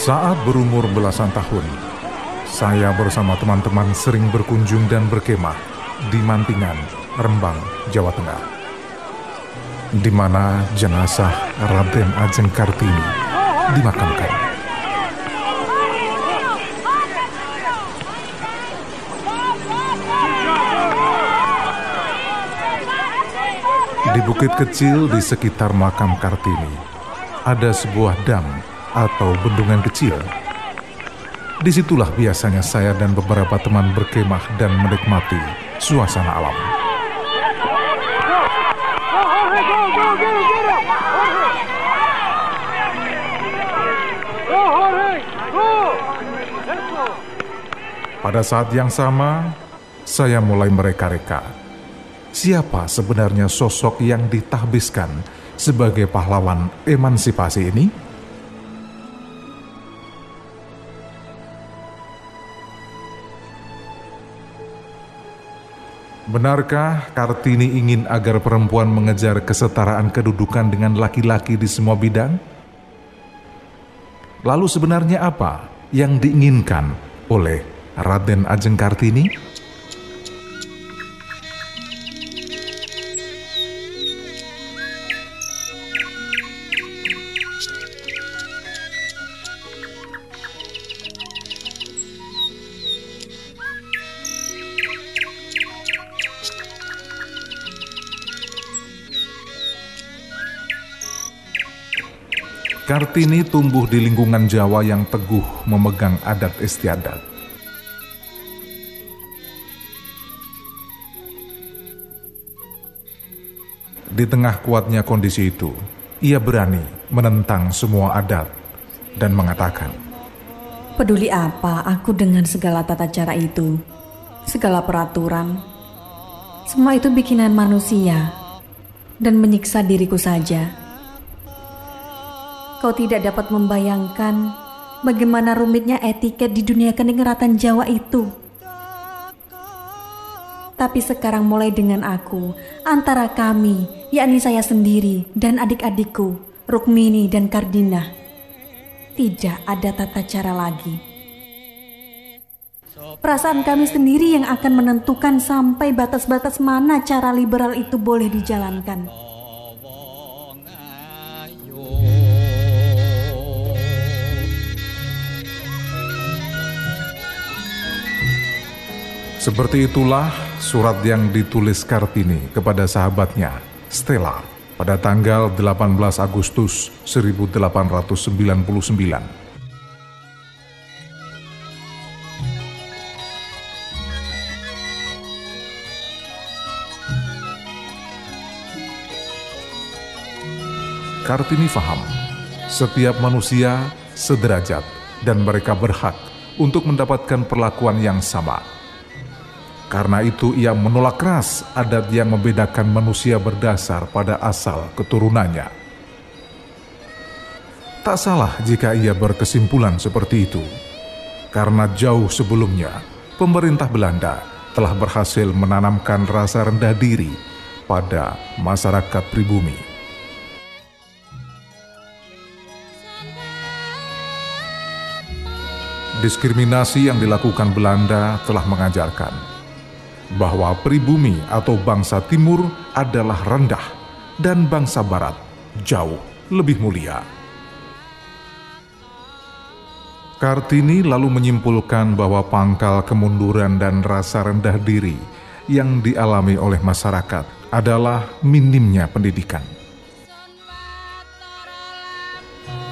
Saat berumur belasan tahun, saya bersama teman-teman sering berkunjung dan berkemah di Mantingan, Rembang, Jawa Tengah. Di mana jenazah Raden Ajeng Kartini dimakamkan. Di bukit kecil di sekitar makam Kartini, ada sebuah dam atau bendungan kecil. Di situlah biasanya saya dan beberapa teman berkemah dan menikmati suasana alam. Pada saat yang sama, saya mulai mereka-reka. Siapa sebenarnya sosok yang ditahbiskan sebagai pahlawan emansipasi ini? Benarkah Kartini ingin agar perempuan mengejar kesetaraan kedudukan dengan laki-laki di semua bidang? Lalu sebenarnya apa yang diinginkan oleh Raden Ajeng Kartini? Kartini tumbuh di lingkungan Jawa yang teguh memegang adat istiadat. Di tengah kuatnya kondisi itu, ia berani menentang semua adat dan mengatakan, Peduli apa aku dengan segala tata cara itu, segala peraturan, semua itu bikinan manusia dan menyiksa diriku saja. Kau tidak dapat membayangkan bagaimana rumitnya etiket di dunia keningeratan Jawa itu. Tapi sekarang mulai dengan aku, antara kami, yakni saya sendiri dan adik-adikku, Rukmini dan Kardina, tidak ada tata cara lagi. Perasaan kami sendiri yang akan menentukan sampai batas-batas mana cara liberal itu boleh dijalankan. Seperti itulah surat yang ditulis Kartini kepada sahabatnya, Stella, pada tanggal 18 Agustus 1899. Kartini faham, setiap manusia sederajat dan mereka berhak untuk mendapatkan perlakuan yang sama. Karena itu ia menolak keras adat yang membedakan manusia berdasar pada asal keturunannya. Tak salah jika ia berkesimpulan seperti itu, karena jauh sebelumnya pemerintah Belanda telah berhasil menanamkan rasa rendah diri pada masyarakat pribumi. Diskriminasi yang dilakukan Belanda telah mengajarkan bahwa pribumi atau bangsa timur adalah rendah dan bangsa barat jauh lebih mulia. Kartini lalu menyimpulkan bahwa pangkal kemunduran dan rasa rendah diri yang dialami oleh masyarakat adalah minimnya pendidikan.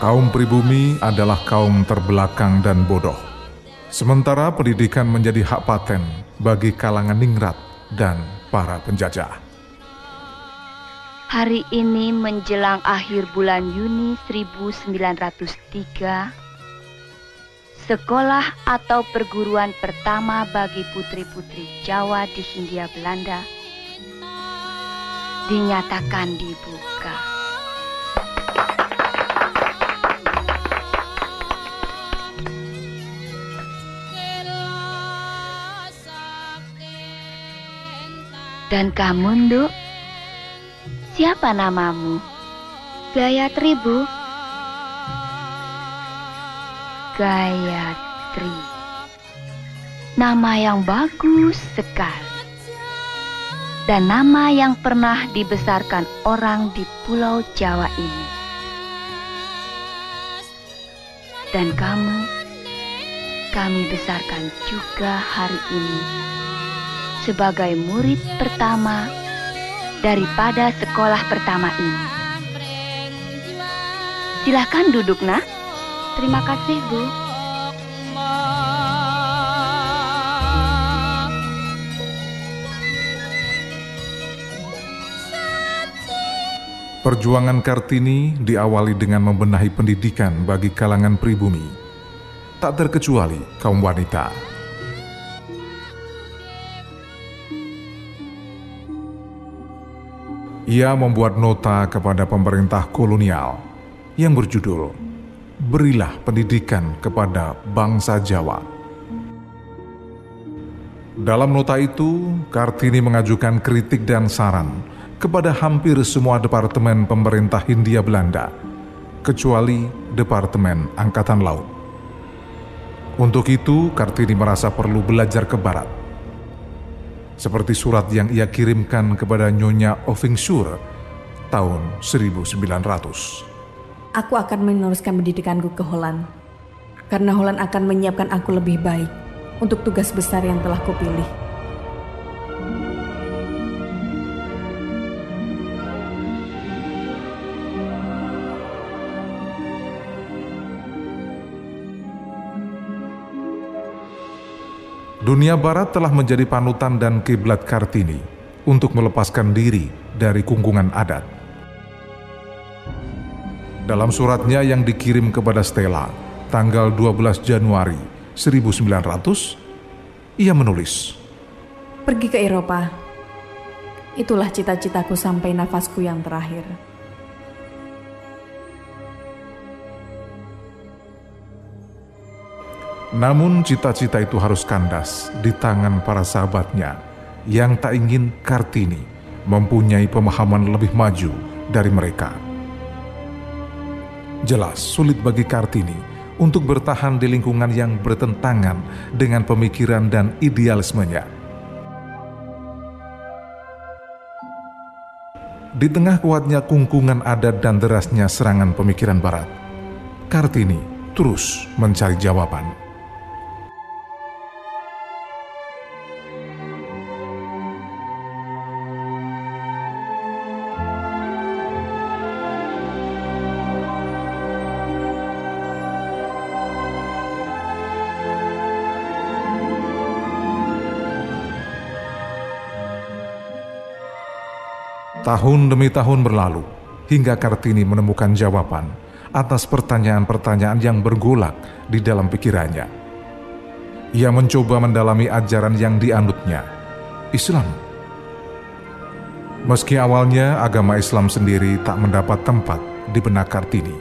Kaum pribumi adalah kaum terbelakang dan bodoh. Sementara pendidikan menjadi hak paten bagi kalangan ningrat dan para penjajah. Hari ini menjelang akhir bulan Juni 1903, sekolah atau perguruan pertama bagi putri-putri Jawa di Hindia Belanda dinyatakan dibuka. Dan kamu, Nduk? Siapa namamu? Gayatri, Bu. Gayatri. Nama yang bagus sekali. Dan nama yang pernah dibesarkan orang di Pulau Jawa ini. Dan kamu, kami besarkan juga hari ini sebagai murid pertama daripada sekolah pertama ini. Silahkan duduk, nak. Terima kasih, Bu. Perjuangan Kartini diawali dengan membenahi pendidikan bagi kalangan pribumi, tak terkecuali kaum wanita. Ia membuat nota kepada pemerintah kolonial yang berjudul Berilah Pendidikan kepada Bangsa Jawa. Dalam nota itu, Kartini mengajukan kritik dan saran kepada hampir semua departemen pemerintah Hindia Belanda, kecuali Departemen Angkatan Laut. Untuk itu, Kartini merasa perlu belajar ke Barat seperti surat yang ia kirimkan kepada Nyonya Ovingshur tahun 1900. Aku akan meneruskan pendidikanku ke Holland, karena Holland akan menyiapkan aku lebih baik untuk tugas besar yang telah kupilih. Dunia Barat telah menjadi panutan dan kiblat Kartini untuk melepaskan diri dari kungkungan adat. Dalam suratnya yang dikirim kepada Stella tanggal 12 Januari 1900, ia menulis, Pergi ke Eropa, itulah cita-citaku sampai nafasku yang terakhir. Namun cita-cita itu harus kandas di tangan para sahabatnya yang tak ingin Kartini mempunyai pemahaman lebih maju dari mereka. Jelas sulit bagi Kartini untuk bertahan di lingkungan yang bertentangan dengan pemikiran dan idealismenya. Di tengah kuatnya kungkungan adat dan derasnya serangan pemikiran barat, Kartini terus mencari jawaban. Tahun demi tahun berlalu, hingga Kartini menemukan jawaban atas pertanyaan-pertanyaan yang bergolak di dalam pikirannya. Ia mencoba mendalami ajaran yang dianutnya, Islam. Meski awalnya agama Islam sendiri tak mendapat tempat di benak Kartini.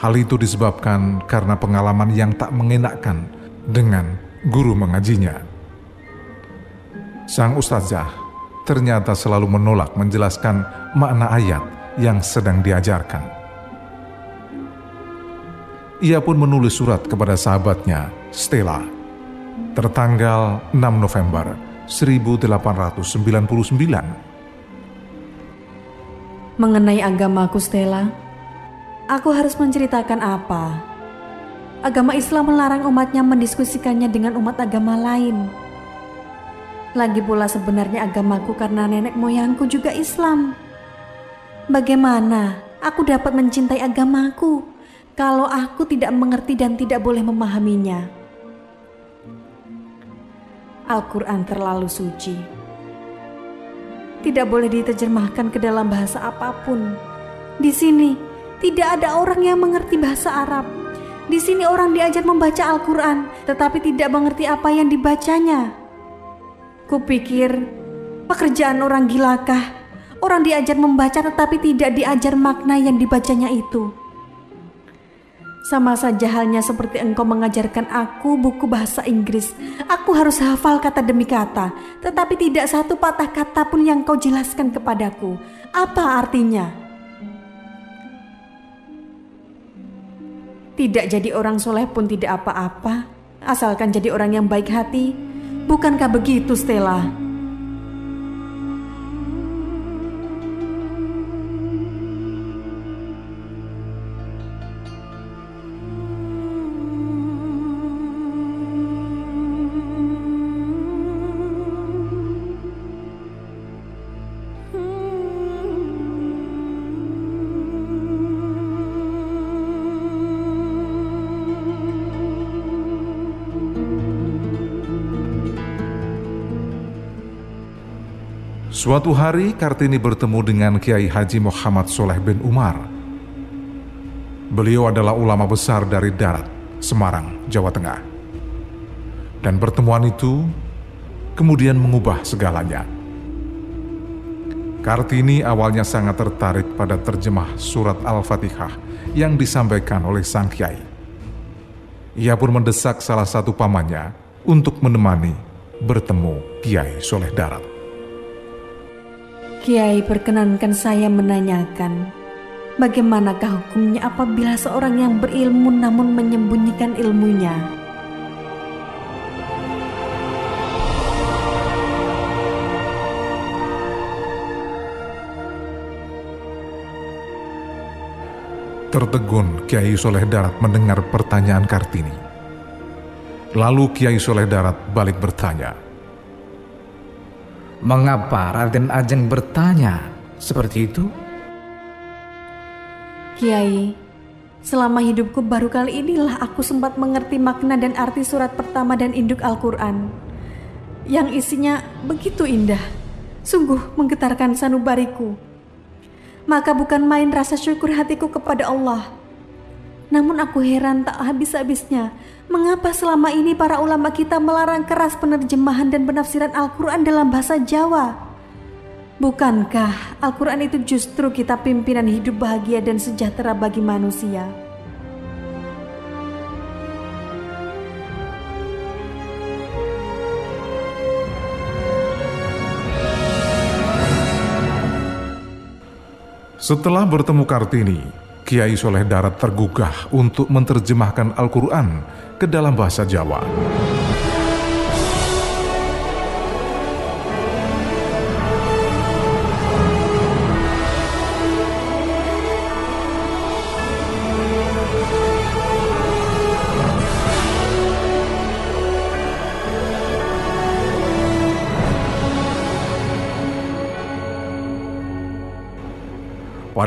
Hal itu disebabkan karena pengalaman yang tak mengenakkan dengan guru mengajinya. Sang ustazah ternyata selalu menolak menjelaskan makna ayat yang sedang diajarkan. Ia pun menulis surat kepada sahabatnya, Stella, tertanggal 6 November 1899. Mengenai agamaku Stella, aku harus menceritakan apa? Agama Islam melarang umatnya mendiskusikannya dengan umat agama lain. Lagi pula sebenarnya agamaku karena nenek moyangku juga Islam. Bagaimana aku dapat mencintai agamaku kalau aku tidak mengerti dan tidak boleh memahaminya. Al-Quran terlalu suci. Tidak boleh diterjemahkan ke dalam bahasa apa pun. Di sini tidak ada orang yang mengerti bahasa Arab. Di sini orang diajar membaca Al-Quran, tetapi tidak mengerti apa yang dibacanya. Kupikir pekerjaan orang gilakah? Orang diajar membaca tetapi tidak diajar makna yang dibacanya itu. Sama saja halnya seperti engkau mengajarkan aku buku bahasa Inggris. Aku harus hafal kata demi kata, tetapi tidak satu patah kata pun yang kau jelaskan kepadaku. Apa artinya? Tidak jadi orang soleh pun tidak apa-apa, asalkan jadi orang yang baik hati. Bukankah begitu, Stella? Suatu hari Kartini bertemu dengan Kiai Haji Muhammad Soleh bin Umar. Beliau adalah ulama besar dari Darat, Semarang, Jawa Tengah. Dan pertemuan itu kemudian mengubah segalanya. Kartini awalnya sangat tertarik pada terjemah surat Al-Fatihah yang disampaikan oleh sang kiai. Ia pun mendesak salah satu pamannya untuk menemani bertemu Kiai Soleh Darat. Kiai perkenankan saya menanyakan, bagaimanakah hukumnya apabila seorang yang berilmu namun menyembunyikan ilmunya? Tertegun Kiai Soleh Darat mendengar pertanyaan Kartini. Lalu Kiai Soleh Darat balik bertanya, Mengapa Raden Ajeng bertanya seperti itu? Kiai, selama hidupku baru kali inilah aku sempat mengerti makna dan arti surat pertama dan induk Al-Quran. Yang isinya begitu indah, sungguh menggetarkan sanubariku. Maka bukan main rasa syukur hatiku kepada Allah. Namun aku heran tak habis-habisnya Mengapa selama ini para ulama kita melarang keras penerjemahan dan penafsiran Al-Quran dalam bahasa Jawa? Bukankah Al-Quran itu justru kita pimpinan hidup bahagia dan sejahtera bagi manusia? Setelah bertemu Kartini, Kiai Soleh Darat tergugah untuk menerjemahkan Al-Quran ke dalam bahasa Jawa.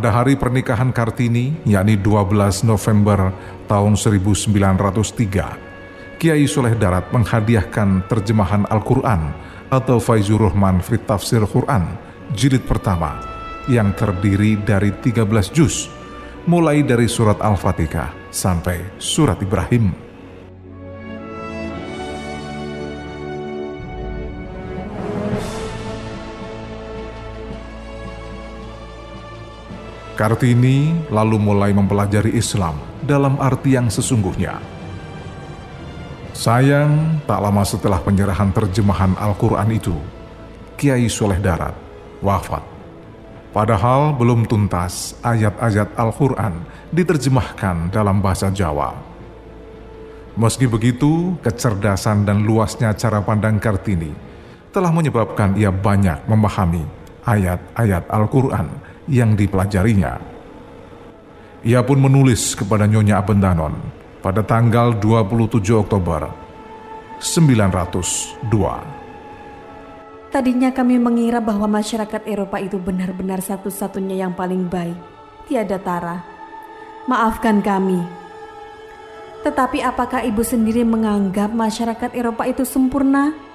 Pada hari pernikahan Kartini, yakni 12 November tahun 1903, Kiai Soleh Darat menghadiahkan terjemahan Al-Quran atau Faizur Rahman Fit Tafsir Quran, jilid pertama, yang terdiri dari 13 juz, mulai dari surat Al-Fatihah sampai surat Ibrahim. Kartini lalu mulai mempelajari Islam dalam arti yang sesungguhnya. Sayang, tak lama setelah penyerahan terjemahan Al-Quran itu, Kiai Soleh Darat wafat. Padahal belum tuntas ayat-ayat Al-Quran diterjemahkan dalam bahasa Jawa. Meski begitu, kecerdasan dan luasnya cara pandang Kartini telah menyebabkan ia banyak memahami ayat-ayat Al-Quran yang dipelajarinya. Ia pun menulis kepada Nyonya Abendanon pada tanggal 27 Oktober 902. Tadinya kami mengira bahwa masyarakat Eropa itu benar-benar satu-satunya yang paling baik. Tiada tara. Maafkan kami Tetapi apakah ibu sendiri menganggap masyarakat Eropa itu sempurna?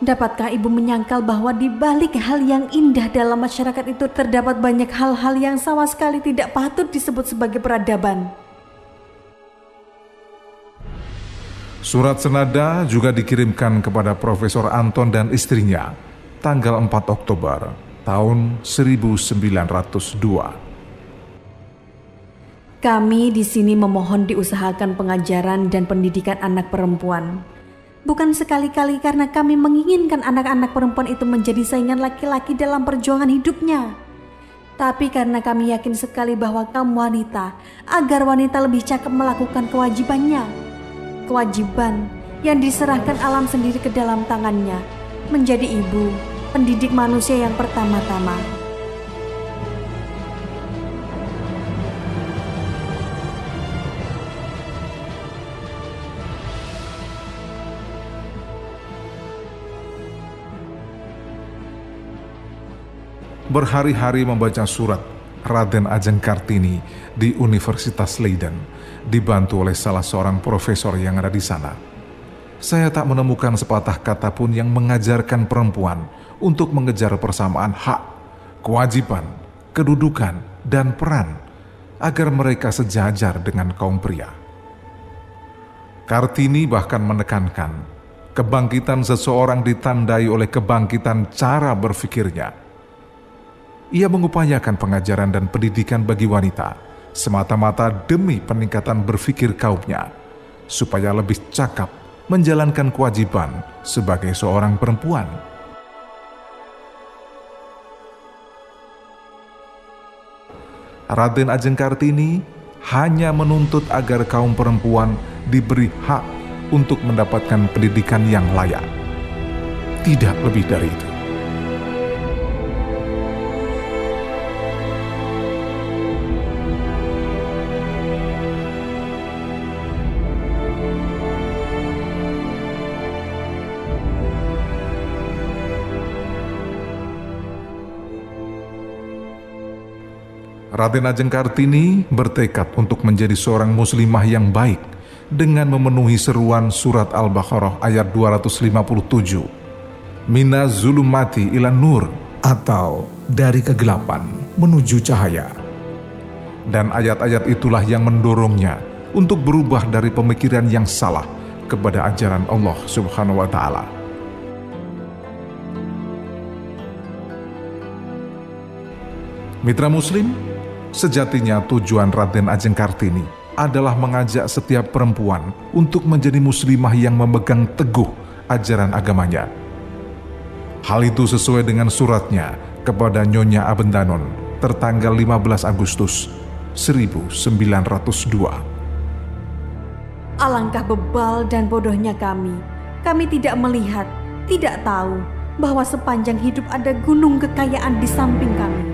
Dapatkah ibu menyangkal bahwa di balik hal yang indah dalam masyarakat itu terdapat banyak hal-hal yang sama sekali tidak patut disebut sebagai peradaban? Surat senada juga dikirimkan kepada Profesor Anton dan istrinya tanggal 4 Oktober tahun 1902. Kami di sini memohon diusahakan pengajaran dan pendidikan anak perempuan Bukan sekali-kali karena kami menginginkan anak-anak perempuan itu menjadi saingan laki-laki dalam perjuangan hidupnya. Tapi karena kami yakin sekali bahwa kamu wanita, agar wanita lebih cakap melakukan kewajibannya. Kewajiban yang diserahkan alam sendiri ke dalam tangannya, menjadi ibu, pendidik manusia yang pertama-tama. Berhari-hari membaca surat Raden Ajeng Kartini di Universitas Leiden, dibantu oleh salah seorang profesor yang ada di sana. Saya tak menemukan sepatah kata pun yang mengajarkan perempuan untuk mengejar persamaan hak, kewajiban, kedudukan, dan peran agar mereka sejajar dengan kaum pria. Kartini bahkan menekankan kebangkitan seseorang ditandai oleh kebangkitan cara berfikirnya ia mengupayakan pengajaran dan pendidikan bagi wanita, semata-mata demi peningkatan berpikir kaumnya, supaya lebih cakap menjalankan kewajiban sebagai seorang perempuan. Raden Ajeng Kartini hanya menuntut agar kaum perempuan diberi hak untuk mendapatkan pendidikan yang layak. Tidak lebih dari itu. Raden Ajeng Kartini bertekad untuk menjadi seorang muslimah yang baik dengan memenuhi seruan surat Al-Baqarah ayat 257. Mina zulumati ila nur atau dari kegelapan menuju cahaya. Dan ayat-ayat itulah yang mendorongnya untuk berubah dari pemikiran yang salah kepada ajaran Allah Subhanahu wa taala. Mitra Muslim, Sejatinya tujuan Raden Ajeng Kartini adalah mengajak setiap perempuan untuk menjadi muslimah yang memegang teguh ajaran agamanya. Hal itu sesuai dengan suratnya kepada Nyonya Abendanon tertanggal 15 Agustus 1902. Alangkah bebal dan bodohnya kami. Kami tidak melihat, tidak tahu bahwa sepanjang hidup ada gunung kekayaan di samping kami.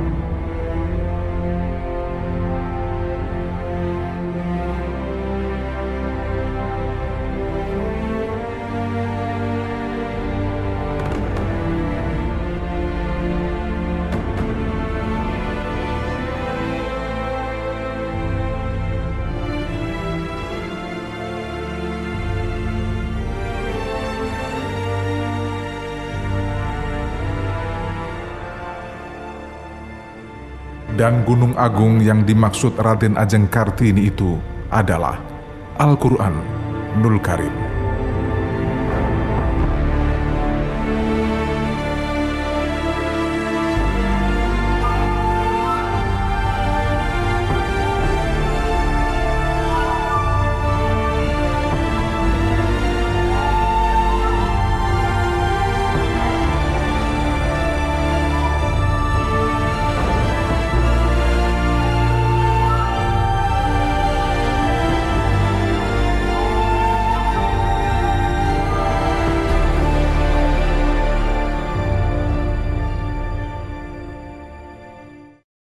Dan Gunung Agung yang dimaksud Raden Ajeng Kartini itu adalah Al-Quran Nul Karim.